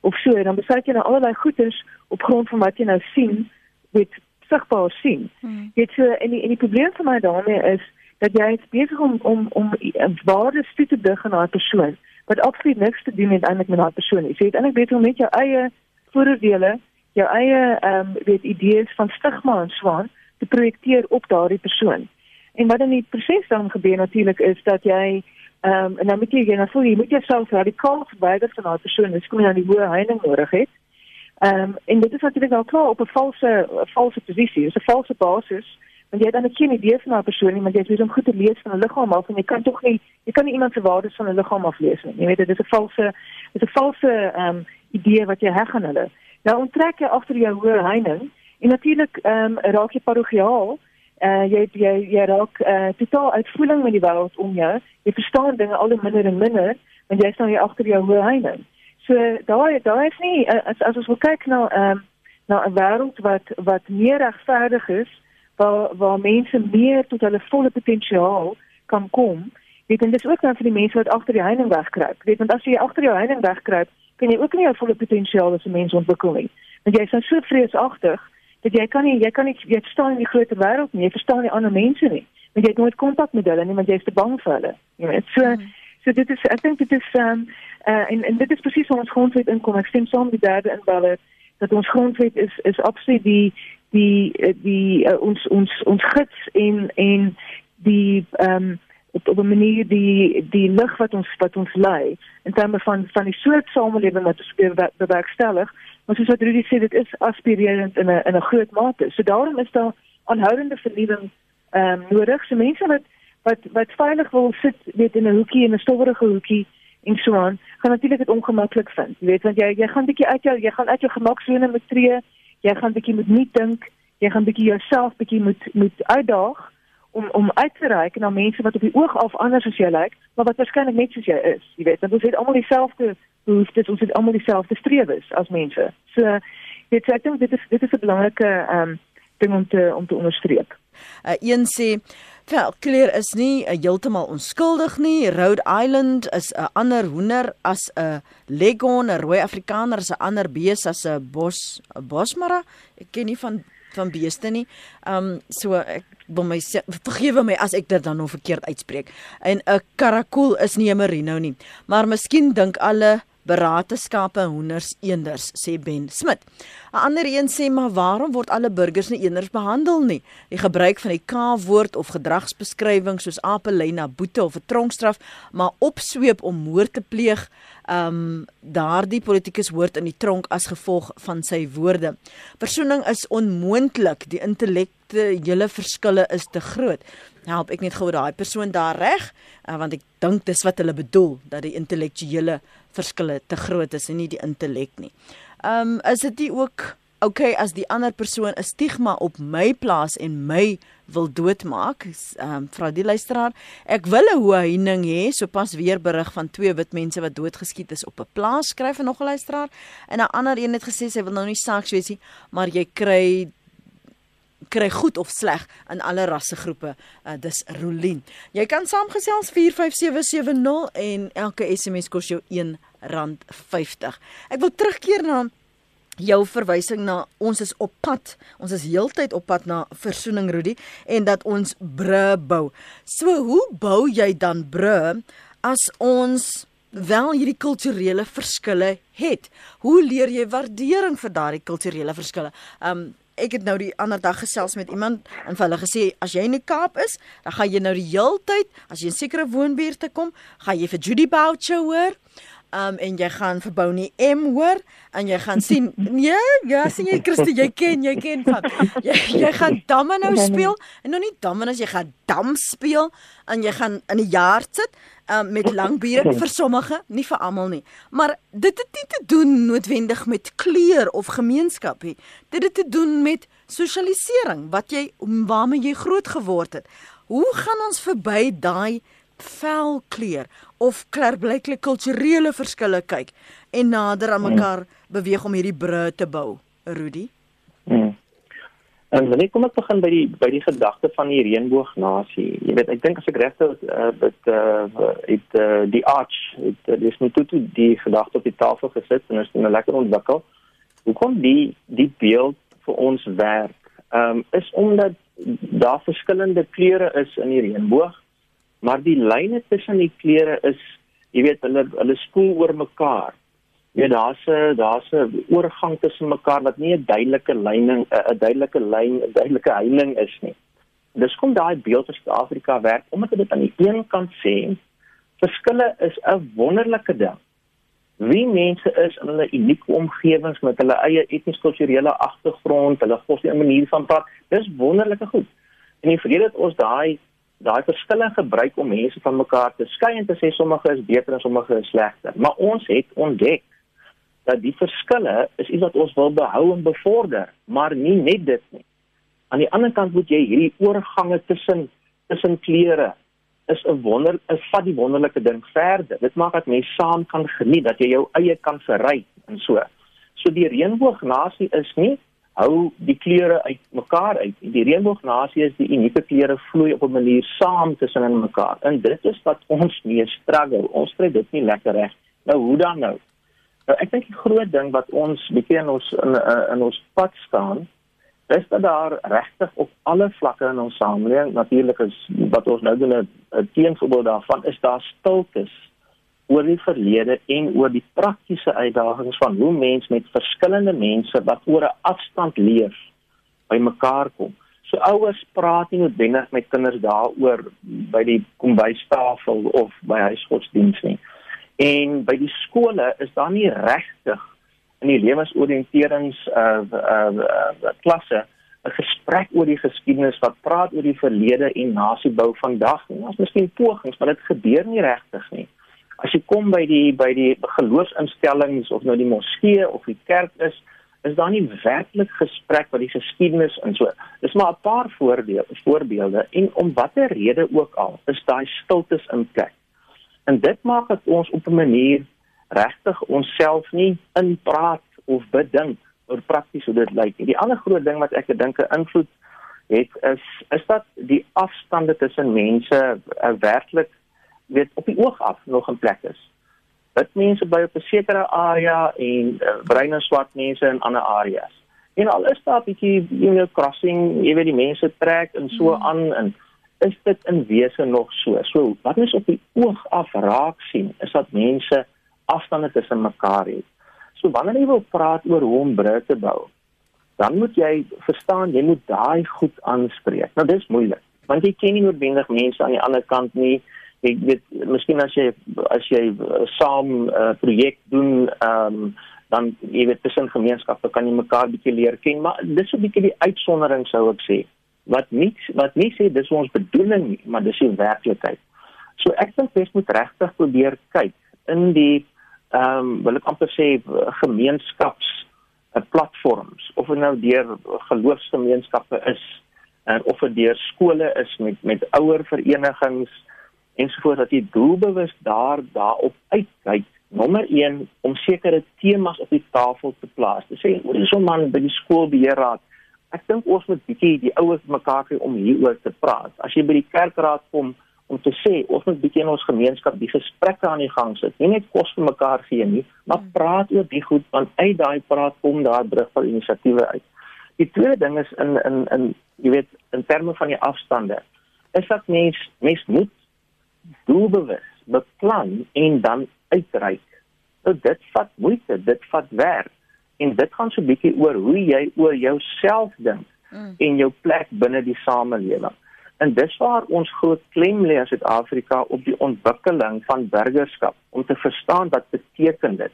of so en dan besluit jy nou allerlei goeders op grond van wat jy nou sien, weet sigbaar sien. Hmm. Dit so en die en die probleem vir my daarmee is dat jy is besig om om om 'n ware stoet te dig aan 'n persoon wat absoluut niks te doen het eintlik met daai persoon nie. Jy het eintlik beter om met jou eie vooroordele, jou eie ehm um, weet idees van stigma en swaan te projekteer op daardie persoon. En wat in die proses dan gebeur natuurlik is dat jy ehm um, en dan moet jy jy nou voel jy moet jouself radikaal verwyder van daai persoon, dis kom jy aan die hoë heining nodig het. Ehm um, en dit is natuurlik al klaar op 'n valse valse posisie, dis 'n valse basis want jy het dan net geen idee van daai persoon nie, maar jy moet hom goed lees van 'n liggaam af en jy kan tog nie jy kan nie iemand se waardes van 'n liggaam af lees nie. Jy weet dit is 'n valse dit is 'n valse ehm um, idee wat jy heg aan hulle. Nou onttrek jy agter jou hoë heining en natuurlik ehm um, raak jy parochiaal uh, jy jy jy raak uh, totaal uitvoering met die wêreld om jou. Jy verstaan dinge al hoe minder en minder want jy staan hier agter jou hoë heining. So daai daai is nie uh, as as ons wil kyk na ehm um, na 'n wêreld wat wat meer regverdig is, waar waar mense meer tot hulle volle potensiaal kan kom. Dit en dit is ook dan vir die mense wat agter die heining wegkruip. Weet want as jy agter jou heining wegkruip, kan jy ook nie jou volle potensiaal as 'n mens ontwikkel nie. Want jy is so vreesagtig dat jy kan nie jy kan nie jy verstaan nie die groot wêreld nie, jy verstaan nie ander mense nie. Want jy het nooit kontak met hulle nie, want jy is te bang vir hulle. Jy weet, so mm. so dit is ek dink dit is ehm um, uh, en en dit is presies waar ons grondwet inkom. Ek stem saam met die derde inbeller dat ons grondwet is is absoluut die die die, uh, ons ons ons gids en en die ehm um, op, op 'n manier die die lig wat ons wat ons lei in terme van van die soort samelewing wat ons bewerkstellig Maar soos wat Rudy sê, dit is aspirerend in 'n in 'n groot mate. So daarom is daar aanhoudende vernuwing ehm um, nodig. So mense wat wat wat veilig wil sit, weet in 'n hoekie en 'n stowwerige hoekie en so aan, gaan natuurlik dit ongemaklik vind. Jy weet want jy jy gaan bietjie uit jou jy gaan uit jou gemaksone moet tree. Jy gaan bietjie moet nie dink. Jy gaan bietjie jouself bietjie moet moet uitdaag om om uit te reik na mense wat op die oog af anders as jy lyk, maar wat waarskynlik net soos jy is. Jy weet, want ons het almal dieselfde behoeftes, ons het almal dieselfde strewes as mense. So dit sê ek dink dit is dit is 'n belangrike ehm um, ding om te om te onderstreep. Uh, een sê Wel, kleur is nie uh, heeltemal onskuldig nie. Rhode Island is 'n ander hoender as 'n leghorn, 'n rooi Afrikaner is 'n ander bees as 'n bos 'n bosmara. Ek ken nie van van beeste nie. Um so ek wil my vergewe my as ek dit dan nog verkeerd uitspreek. En 'n karakool is nie 'n merino nie, maar miskien dink alle berate skape, hoenders, eenders, sê Ben Smit. 'n Ander een sê maar waarom word alle burgers nie eenders behandel nie? Die gebruik van die K-woord of gedragsbeskrywing soos ape lei na boete of 'n tronkstraf, maar opsweep om moord te pleeg um daardie politikus hoort in die tronk as gevolg van sy woorde. Versoening is onmoontlik, die intellektuele verskille is te groot. Help ek net gou daai persoon daar reg, uh, want ek dink dis wat hulle bedoel dat die intellektuele verskille te groot is en nie die intellek nie. Um is dit nie ook okay as die ander persoon 'n stigma op my plaas en my wil doodmaak. Ehm um, vra die luisteraar, ek wil 'n hoëning hê, sopas weer berig van twee wit mense wat doodgeskiet is op 'n plaas skryf en nog 'n luisteraar. En 'n ander een het gesê sy wil nou nie saaks wees nie, maar jy kry kry goed of sleg in alle rassegroepe. Uh, dis Rolien. Jy kan saamgesels 45770 en elke SMS kos jou R1.50. Ek wil terugkeer na jou verwysing na ons is op pad. Ons is heeltyd op pad na versoening Rudy en dat ons bru bou. So hoe bou jy dan bru as ons wel hierdie kulturele verskille het? Hoe leer jy waardering vir daardie kulturele verskille? Um ek het nou die ander dag gesels met iemand en vir hulle gesê as jy in die Kaap is, dan gaan jy nou die heeltyd as jy in sekere woonbuurte kom, gaan jy vir Judy Boucher hoor um en jy gaan verbou nie M hoor en jy gaan sien nee ja sien jy Christie jy ken jy ken van. Jy, jy gaan domino speel en nou nie domino jy gaan dam speel en jy gaan in 'n jaar sit um met lang bure vir sommige nie vir almal nie. Maar dit het nie te doen noodwendig met kleur of gemeenskap nie. Dit het te doen met sosialisering wat jy waarmee jy groot geword het. Hoe gaan ons verby daai velkleur of klaarblyklik kulturele verskille kyk en nader aan mekaar beweeg om hierdie bru te bou, Rudy? Hmm. En wanneer kom ek begin by die by die gedagte van die reënboognasie? Jy weet, ek dink as ek regte uh, dit uh het uh, die arch, dit uh, is net toe die gedagte op die tafel gesit en is nou lekker ontwikkel. Hoekom die die beeld vir ons werk? Ehm um, is omdat daar verskillende kleure is in die reënboog maar die lyne tussen die kleure is jy weet hulle hulle spoel oor mekaar. Ja daar's 'n daar's 'n oorgang tussen mekaar wat nie 'n duidelike lyning 'n duidelike lyn 'n duidelike heining is nie. Dis kom daai beeld van Suid-Afrika werk omdat dit aan die een kant sê verskille is 'n wonderlike ding. Wie mense is in hulle unieke omgewings met hulle eie etnies-kulturele agtergrond, hulle godsdienstige manier van praat, dis wonderlike goed. En die verlede het ons daai daai verskille gebruik om mense van mekaar te skei en te sê sommige is beter en sommige is slegter. Maar ons het ontdek dat die verskille is iets wat ons wil behou en bevorder, maar nie net dit nie. Aan die ander kant moet jy hierdie oorgange tussen tussen kleure is 'n wonder, is vat die wonderlike ding verder. Dit maak dat mense saam kan geniet, dat jy jou eie kan verry en so. So die reënboognasie is nie hou die kleure uit mekaar uit. Die reënboognasie is die unieke kleure vloei op 'n manier saam tussen in mekaar. En dit is wat ons mee struggle. Ons kry dit nie lekker reg. Nou hoe dan nou? Nou ek dink die groot ding wat ons bietjie in ons in, in ons pad staan is dat daar regtig op alle vlakke in ons samelewing natuurlik is wat ons nou doen 'n teenvoorbeeld daarvan is daar stiltes oor die verlede en oor die praktiese uitdagings van hoe mens met verskillende mense wat oor 'n afstand leef by mekaar kom. So ouers praat nie noodwendig met kinders daaroor by die kombuistafel of by huisgodsdiens nie. En by die skole is daar nie regtig in die lewensoriënterings uh uh, uh klasse 'n gesprek oor die geskiedenis wat praat oor die verlede en nasiebou vandag. Ons miskien pogings, maar dit gebeur nie regtig nie as jy kom by die by die geloofsinstellings of nou die moskee of die kerk is, is daar nie werklik gesprek wat die geskiedenis en so. Dis maar 'n paar voorbeelde voorbeelde en om watter rede ook al, is daai stiltes in plek. En dit maak dat ons op 'n manier regtig onsself nie inpraat of bedink oor prakties hoe dit lyk. Die ander groot ding wat ek dink 'n invloed het is is dat die afstande tussen mense uh, werklik weet op die oog af nog in plek is. Dit mense by op 'n sekere area en uh, bruin en swart mense in ander areas. En al is daar 'n bietjie you know crossing, jy weet die mense trek en so mm. aan en is dit in wese nog so. So wat mens op die oog af raak sien is dat mense afstande tussen mekaar het. So wanneer jy wil praat oor hoe om brûe te bou, dan moet jy verstaan jy moet daai goed aanspreek. Nou dis moeilik, want jy ken nie noodwendig mense aan die ander kant nie. Jy weet miskien as jy as jy uh, saam 'n uh, projek doen, ehm um, dan jy weet tussen gemeenskappe kan jy mekaar bietjie leer ken, maar dis 'n bietjie die uitsondering sou ek sê. Wat nie wat nie sê dis ons bedoeling nie, maar dis die werklikheid. So ek dink jy moet regtig probeer kyk in die ehm um, wil ek amper sê gemeenskaps uh, platforms of nou deur geloofsgemeenskappe is en of dit deur skole is met met ouer verenigings ensovoorts dat jy doelbewus daar daarop uitkyk nommer 1 om sekere temas op die tafel te plaas. Dis sê oor so 'n man by die skoolbeheerraad. Ek dink ons moet bietjie die ouers mekaar kry om hieroor te praat. As jy by die kerkraad kom om te sê ons moet bietjie in ons gemeenskap die gesprekke aan die gang sit. Nie net kos vir mekaar gee nie, maar hmm. praat oor die goed want uit daai praat kom daar brug van inisiatiewe uit. Die tweede ding is in in in jy weet in terme van die afstande. Is dat mens mens moet doelbewus beplan en dan uitreik. Nou dit vat moeite, dit vat werk en dit gaan so bietjie oor hoe jy oor jouself dink mm. en jou plek binne die samelewing. En dis waar ons groot klem lê as Suid-Afrika op die ontwikkeling van burgerskap om te verstaan wat beteken dit.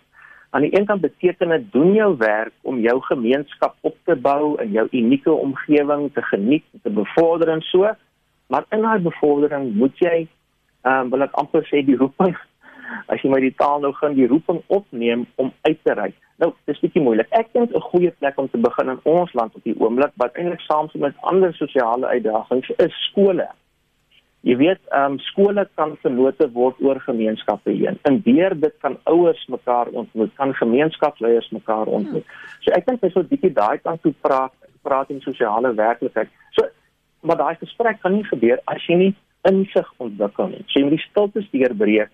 Aan die een kant beteken dit doen jou werk om jou gemeenskap op te bou en jou unieke omgewing te geniet, te bevorder en so, maar in daai bevordering moet jy ehm um, wil ek amper sê die roeping as jy maar die taal nou gaan die roeping opneem om uit te reik. Nou, dis bietjie moeilik. Ek dink 'n goeie plek om te begin in ons land op die oomblik wat eintlik saam met ander sosiale uitdagings is skole. Jy weet, ehm um, skole kan vernote word oor gemeenskappe heen. En deur dit kan ouers mekaar ontmoet, kan gemeenskapsleiers mekaar ontmoet. So ek dink sou 'n bietjie daai kant toe praat, praat in sosiale werklikheid. So maar daai gesprek kan nie gebeur as jy nie insig ontwikkel nie. So jy moet die stiltes deurbreek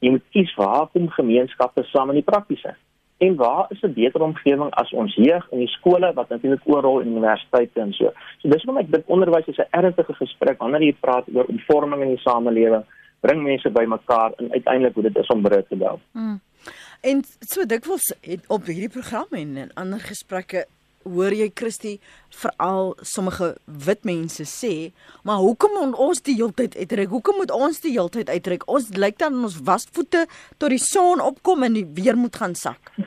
jy moet kies waar kom gemeenskappe saam in die praktiese. En waar is 'n beter omgewing as ons jeug in die skole wat natuurlik oral in universiteite en so. So dis hoekom ek dink onderwys is 'n ernstige gesprek wanneer jy praat oor omvorming in die samelewing, bring mense bymekaar en uiteindelik hoe dit is om brûe te bou. Mm. En so dikwels op hierdie program en in ander gesprekke hoor jy Christie veral sommige wit mense sê, maar hoekom moet ons die heeltyd uitreik? Hoekom moet ons die heeltyd uitreik? Ons lyk dan ons wasvoete tot die son opkom en weer moet gaan sak.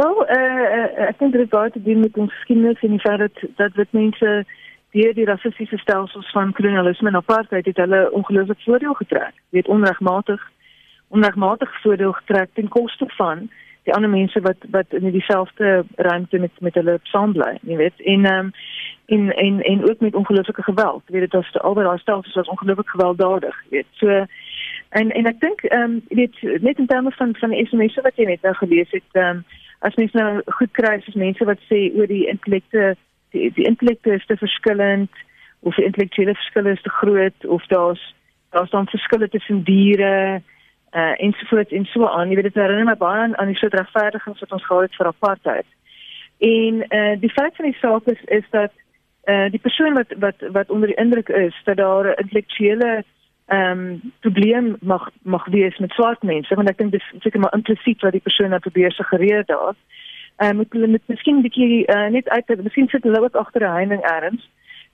Wel, uh, ek dink dit het baie te doen met ons geskiedenis en die feit dat dat wit mense deur die rassistiese stelsels van kolonialisme en apartheid het hulle ongelooflik voordeel getrek. Weet onregmatig onregmatig voordeel getrek ten koste van die ander mense wat wat in dieselfde ruimte met met hulle saam bly, jy weet. En ehm um, en en en ook met ongelooflike geweld. Jy weet dit was albei daai stelsels was ongelooflik gewelddadig, jy weet. So en en ek dink ehm um, weet net in terme van van SMS wat jy net nou gelees het, ehm um, as mense nou goed kry as mense wat sê oor die intellekte die, die intellekte is te verskillend of die intellektuele verskille is te groot of daar's daar's dan verskille tussen diere uh ensovoorts en so aan. Jy weet dit herinner my baie aan, aan die soort regverdigings wat ons gehad het vir apartheid. En uh die feit van die saak is is dat uh die persoon wat wat wat onder die indruk is dat daar 'n intellektuele ehm um, probleem mag mag wees met swart mense, want ek dink dis seker maar implisiet wat die persoon nou probeer suggereer daar. Ehm uh, moet hulle met miskien 'n bietjie uh, net uit miskien sit hulle ook agter 'n heining ergens.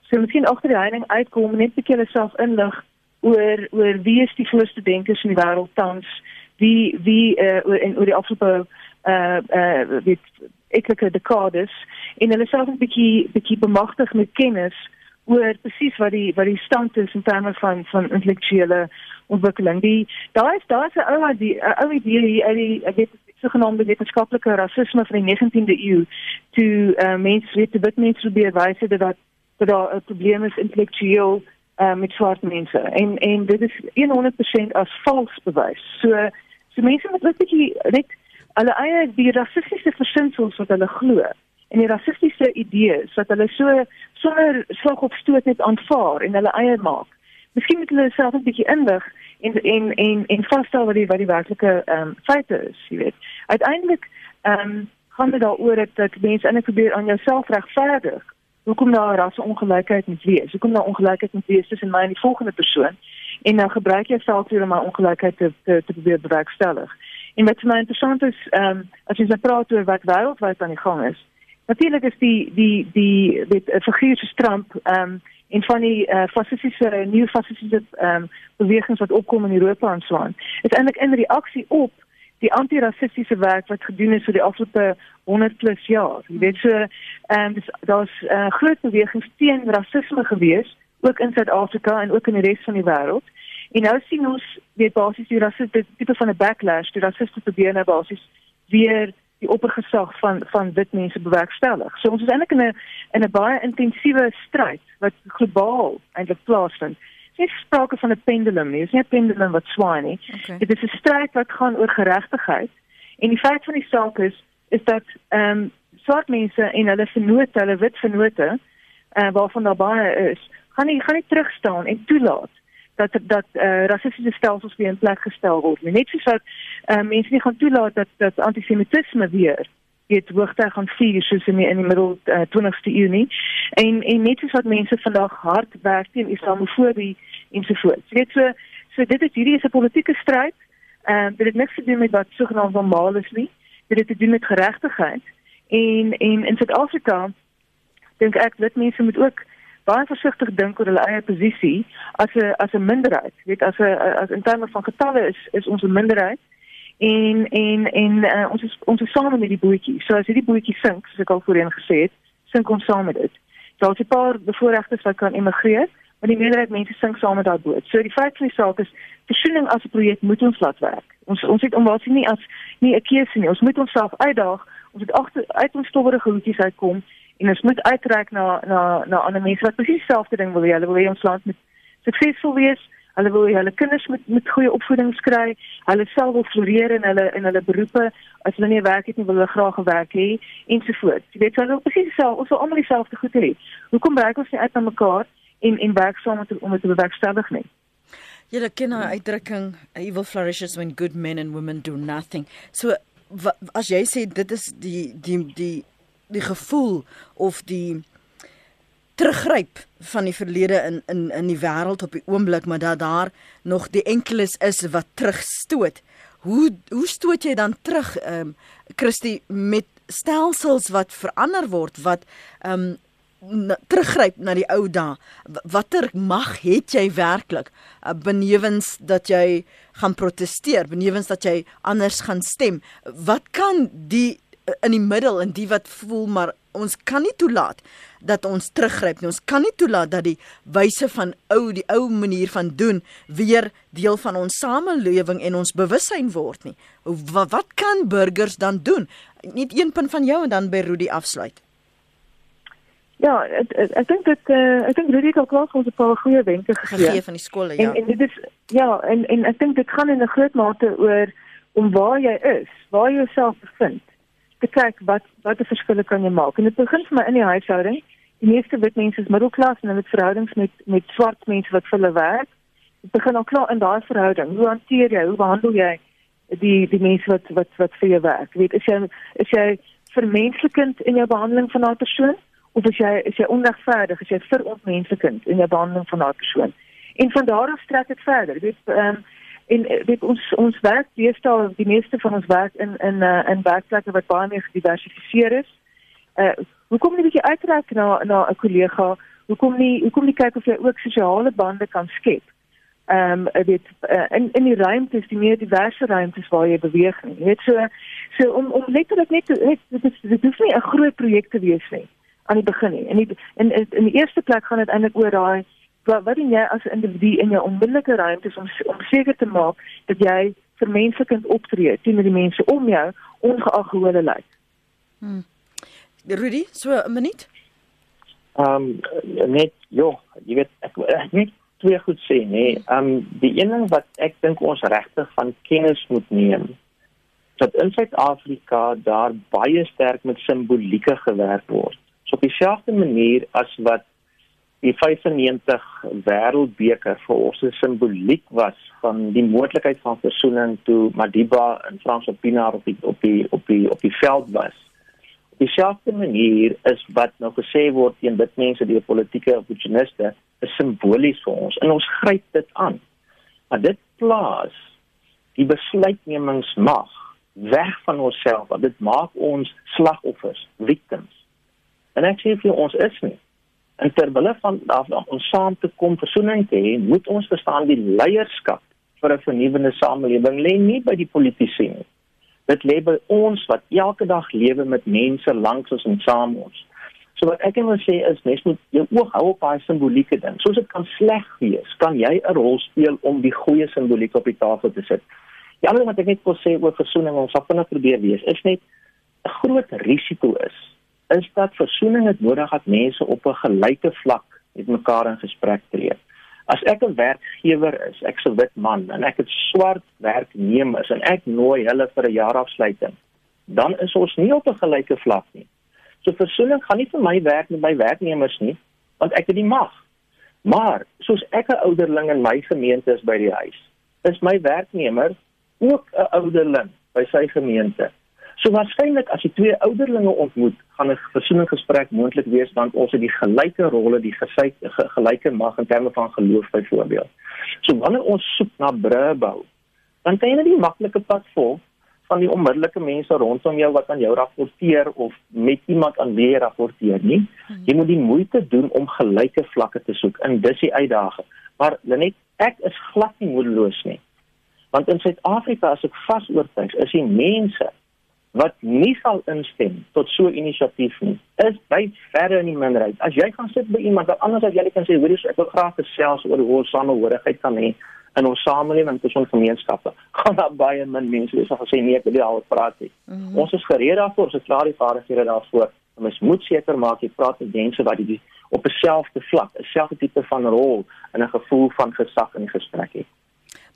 So miskien agter die heining uitkom net 'n bietjie hulle self inlig oor oor wie is die voorste denkers in die wêreld tans wie wie uh, oor in oor die afgelope uh uh weet etlike dekades en hulle self 'n bietjie bietjie bemagtig met kennis oor presies wat die wat die stand is in terme van van intellektuele ontwikkeling. Die daar is daar 'n ou die ou idee hier uit die ek weet sogenaamde wetenskaplike rasisme van die 19de eeu toe uh, mense weet dit mense probeer wys dat dat daar 'n probleem is intellektueel uh, met swart mense en en dit is 100% as vals bewys. So so mense moet net net hulle eie die rassistiese versinsels wat hulle glo en die rassistiese idees wat hulle so sonder slag op stoot net aanvaar en hulle eie maak. Miskien moet hulle self 'n bietjie inlig en en en en vasstel wat die wat die werklike ehm um, feite is, jy weet. Uiteindelik ehm um, gaan dit daaroor dat, mense eintlik probeer aan jouself regverdig hoekom daar rasseongelykheid moet wees. Hoekom daar ongelykheid moet wees tussen my en die volgende persoon? en nou gebruik jy selfs om ongelykheid te te, te probeer bewerkstellig. En wat vir my interessant is, ehm um, as jy nou praat oor wat wêreldwyd aan die gang is, natuurlik is die die die dit figuur se Trump ehm um, en van die uh, fasistiese nuwe fasistiese ehm um, bewegings wat opkom in Europa en so aan. Is eintlik in reaksie op die antirasistiese werk wat gedoen is vir die afgelope 100 plus jaar. Jy weet so ehm um, daar's 'n uh, groot beweging teen rasisme gewees ook in Suid-Afrika en ook in die res van die wêreld. En nou sien ons weet basies die rasiste tipe van 'n backlash, die rasiste probeer nou basies weer die oppergesag van van wit mense bewerkstellig. So ons is eintlik in 'n in 'n baie intensiewe stryd wat globaal eintlik plaasvind nie sprake van 'n pendulum nie. Dit is nie 'n pendulum wat swaai nie. Okay. Dit is 'n stryd wat gaan oor geregtigheid. En die feit van die saak is is dat ehm um, swart mense en hulle vennote, hulle wit vennote, eh uh, waarvan daar baie is, gaan nie gaan nie terug staan en toelaat dat dat eh uh, rassistiese stelsels weer in plek gestel word. Net soos dat eh uh, mense nie gaan toelaat dat dat antisemitisme weer weet hoogte gaan vier soos in die, in die middel uh, 20ste eeu nie. En en net soos wat mense vandag hard werk teen islamofobie ensovoorts. Jy weet so so dit is hierdie is 'n politieke stryd. Ehm uh, dit het niks te doen met wat sogenaamd normaal is nie. Dit het te doen met geregtigheid. En en in Suid-Afrika dink ek dat mense moet ook baie versigtig dink oor hulle eie posisie as 'n as 'n minderheid. Jy weet as 'n as in terme van getalle is is ons 'n minderheid en en en uh, ons is ons is saam met die bootjie. So as hierdie bootjie sink, soos ek al voorheen gesê het, sink ons saam met dit. Daar's 'n paar bevoorregtes wat kan emigreer, maar die meerderheid mense sink saam met daai boot. So die feit van die saak is versoening as 'n projek moet ons laat werk. Ons ons het omdat nie as nie 'n keuse nie. Ons moet onsself uitdaag. Ons moet agter uit ons stowwerige hoetjies uitkom en ons moet uitreik na na na ander mense wat presies dieselfde ding wil hê. Hulle wil hê ons land moet suksesvol wees. Hulle wil hulle kinders met met goeie opvoeding kry. Hulle self wil floreer in hulle in hulle beroepe. As hulle nie werk het nie, wil hulle graag 'n werk hê ensovoorts. Jy weet, hulle wil presies dieselfde. Ons wil almal dieselfde goed hê. Hoekom werk ons nie uit na mekaar? En en werk saam met om dit te bewerkstellig nie. Julle ken nou uitdrukking evil flourishes when good men and women do nothing. So as jy sê dit is die die die die gevoel of die teruggryp van die verlede in in in die wêreld op die oomblik maar dat daar nog die enkeles is wat terugstoot. Hoe hoe stoot jy dan terug ehm um, Christie met stelsels wat verander word wat ehm um, teruggryp na die ou dae. Watter mag het jy werklik uh, benewens dat jy gaan proteseer, benewens dat jy anders gaan stem? Wat kan die uh, in die middel en die wat voel maar ons kan nie toelaat dat ons teruggryp nie. Ons kan nie toelaat dat die wyse van ou die ou manier van doen weer deel van ons samelewing en ons bewussyn word nie. Wat, wat kan burgers dan doen? Net een punt van jou en dan by Rudy afsluit. Ja, ek ek dink dit uh, ek dink Rudy het klaar ons 'n paar goeie wenke gegee. Gegee van die skole, ja. En, en dit is ja, en en ek dink dit gaan in 'n groot mate oor om waar jy is, waar jy jouself bevind. Te kyk wat wat 'n verskil kan jy maak. En dit begin vir my in die huishouding. Die meeste wit mense is middelklas en hulle het verhoudings met met swart mense wat vir hulle werk. Dit begin al klaar in daai verhouding. Hoe hanteer jy? Hoe behandel jy die die mense wat wat wat vir jou werk? Weet is jy is jy vermenslikend in jou behandeling van daai persoon? Of as jy is jy onregverdig as jy vir onmenslikend in jou behandeling van daardie persoon. En van daar af trek dit verder. Dit ehm um, en dit ons ons werk deesdae die meeste van ons werk in in uh, in werkplekke wat baie meer gediversifiseer is. Uh hoe kom jy bietjie uitreik na na 'n kollega? Hoe kom jy hoe kom jy kyk of jy ook sosiale bande kan skep? Ehm um, dit uh, in in die ruimtes, die meer diverse ruimtes waar jy beweeg nie. Net so so om om letterlik net dit is dit hoef nie 'n groot projek te wees nie aan die begin nie. In die in in die eerste plek gaan dit eintlik oor daai wat wat doen jy as 'n individu in jou onmiddellike ruimte om om seker te maak dat jy vermenslikend optree teenoor die mense om jou ongeag hoe hulle lyk. Hmm. Rudy, so 'n minuut. Ehm um, net ja, jy weet ek, net twee goed sê nê. Ehm um, die een ding wat ek dink ons regtig van kennis moet neem dat in Suid-Afrika daar baie sterk met simbolieke gewerk word. So op dieselfde manier as wat die 95 wêreldbeker vir ons 'n simboliek was van die moontlikheid van versoening toe Madiba en Frans Opina op die op die op die op die veld was. Op dieselfde manier is wat nou gesê word teen dit mense die politieke opportuniste is simbolies vir ons en ons gryp dit aan. Maar dit plaas die besluitnemingsmag weg van onsself, dit maak ons slagoffers, victims. En ek sê vir ons is nie. En terwyl van daarvan ons saam te kom versoening te hê, moet ons verstaan die leierskap vir 'n vernuwende samelewing lê nie by die politici nie. Dit lê by ons wat elke dag lewe met mense langs ons en saam ons. So wat ek wil sê is mens moet jou oog hou op daai simbolieke ding. Soos dit kan sleg wees, kan jy 'n rol speel om die goeie simboliek op die tafel te sit. Die ander ding wat ek net wil sê oor versoening en ons sal vinnig probeer wees, is net 'n groot risiko is is dat versoening het nodig dat mense op 'n gelyke vlak met mekaar in gesprek tree. As ek 'n werkgewer is, ek's 'n wit man en ek het swart werknemers en ek nooi hulle vir 'n jaarafsluiting, dan is ons nie op 'n gelyke vlak nie. So versoening gaan nie vir my werk met my werknemers nie, want ek het die mag. Maar soos ek 'n ouderling in my gemeente is by die huis, is my werknemer ook 'n ouderling by sy gemeente. So waarskynlik as die twee ouderlinge ontmoet, gaan 'n versoeningsgesprek moontlik wees want ons het die gelyke rolle, die gesyk, ge, gelyke mag in terme van geloof byvoorbeeld. So wanneer ons soek na brûe bou, dan kan jy net die maklike pad volg van die onmiddellike mense rondom jou wat aan jou rapporteer of met iemand aan wie jy rapporteer nie. Jy moet die moeite doen om gelyke vlakke te soek en dis die uitdaging. Maar net ek is glad nie moedeloos nie. Want in Suid-Afrika as ek vas oortuig is die mense wat nie sal instem tot so 'n inisiatief nie, is baie verder in die minderheid. As jy gaan sit by iemand wat anders as jy kan sê, hoor jy, ek wil graag gesels oor hoe ons samehorigheid kan hê in ons samelewing tussen gemeenskappe. Gaan daar baie min mense wees wat sê nee, ek wil nie daaroor praat nie. Mm -hmm. Ons is gereed daarvoor, ons het klaar die vaardighede daarvoor. Ons moet seker maak jy praat met mense wat die op 'n selfde vlak, 'n selfde tipe van rol en 'n gevoel van gesag in die gesprek het.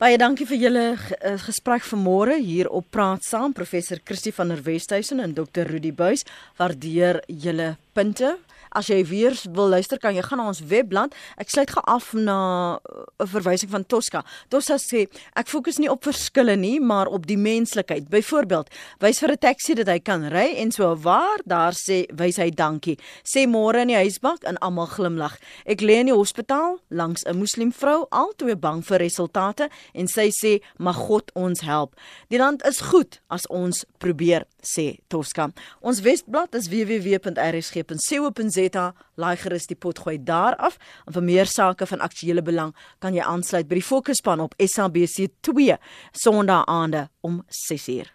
Baie dankie vir julle eh, gesprek vanmôre hier op Praat Saam professor Christie van der Westhuizen en dokter Rudy Buys. Waardeer julle punte. As jy weer wil luister, kan jy gaan na ons webblad. Ek sluit geaf na 'n verwysing van Tosca. Tosca sê ek fokus nie op verskille nie, maar op die menslikheid. Byvoorbeeld, wys vir 'n taxi dat hy kan ry en so waar, daar sê wys hy dankie. Sê môre in die huisbak en almal glimlag. Ek lê in die hospitaal langs 'n moslim vrou, altoe bang vir resultate en sy sê mag God ons help. Die land is goed as ons probeer, sê Tosca. Ons webblad is www.rsg.co.za Zeta, laai gerus die pot gooi daar af. En vir meer sake van aktuële belang kan jy aansluit by die fokusspan op SABC 2 Sondae aande om 6uur.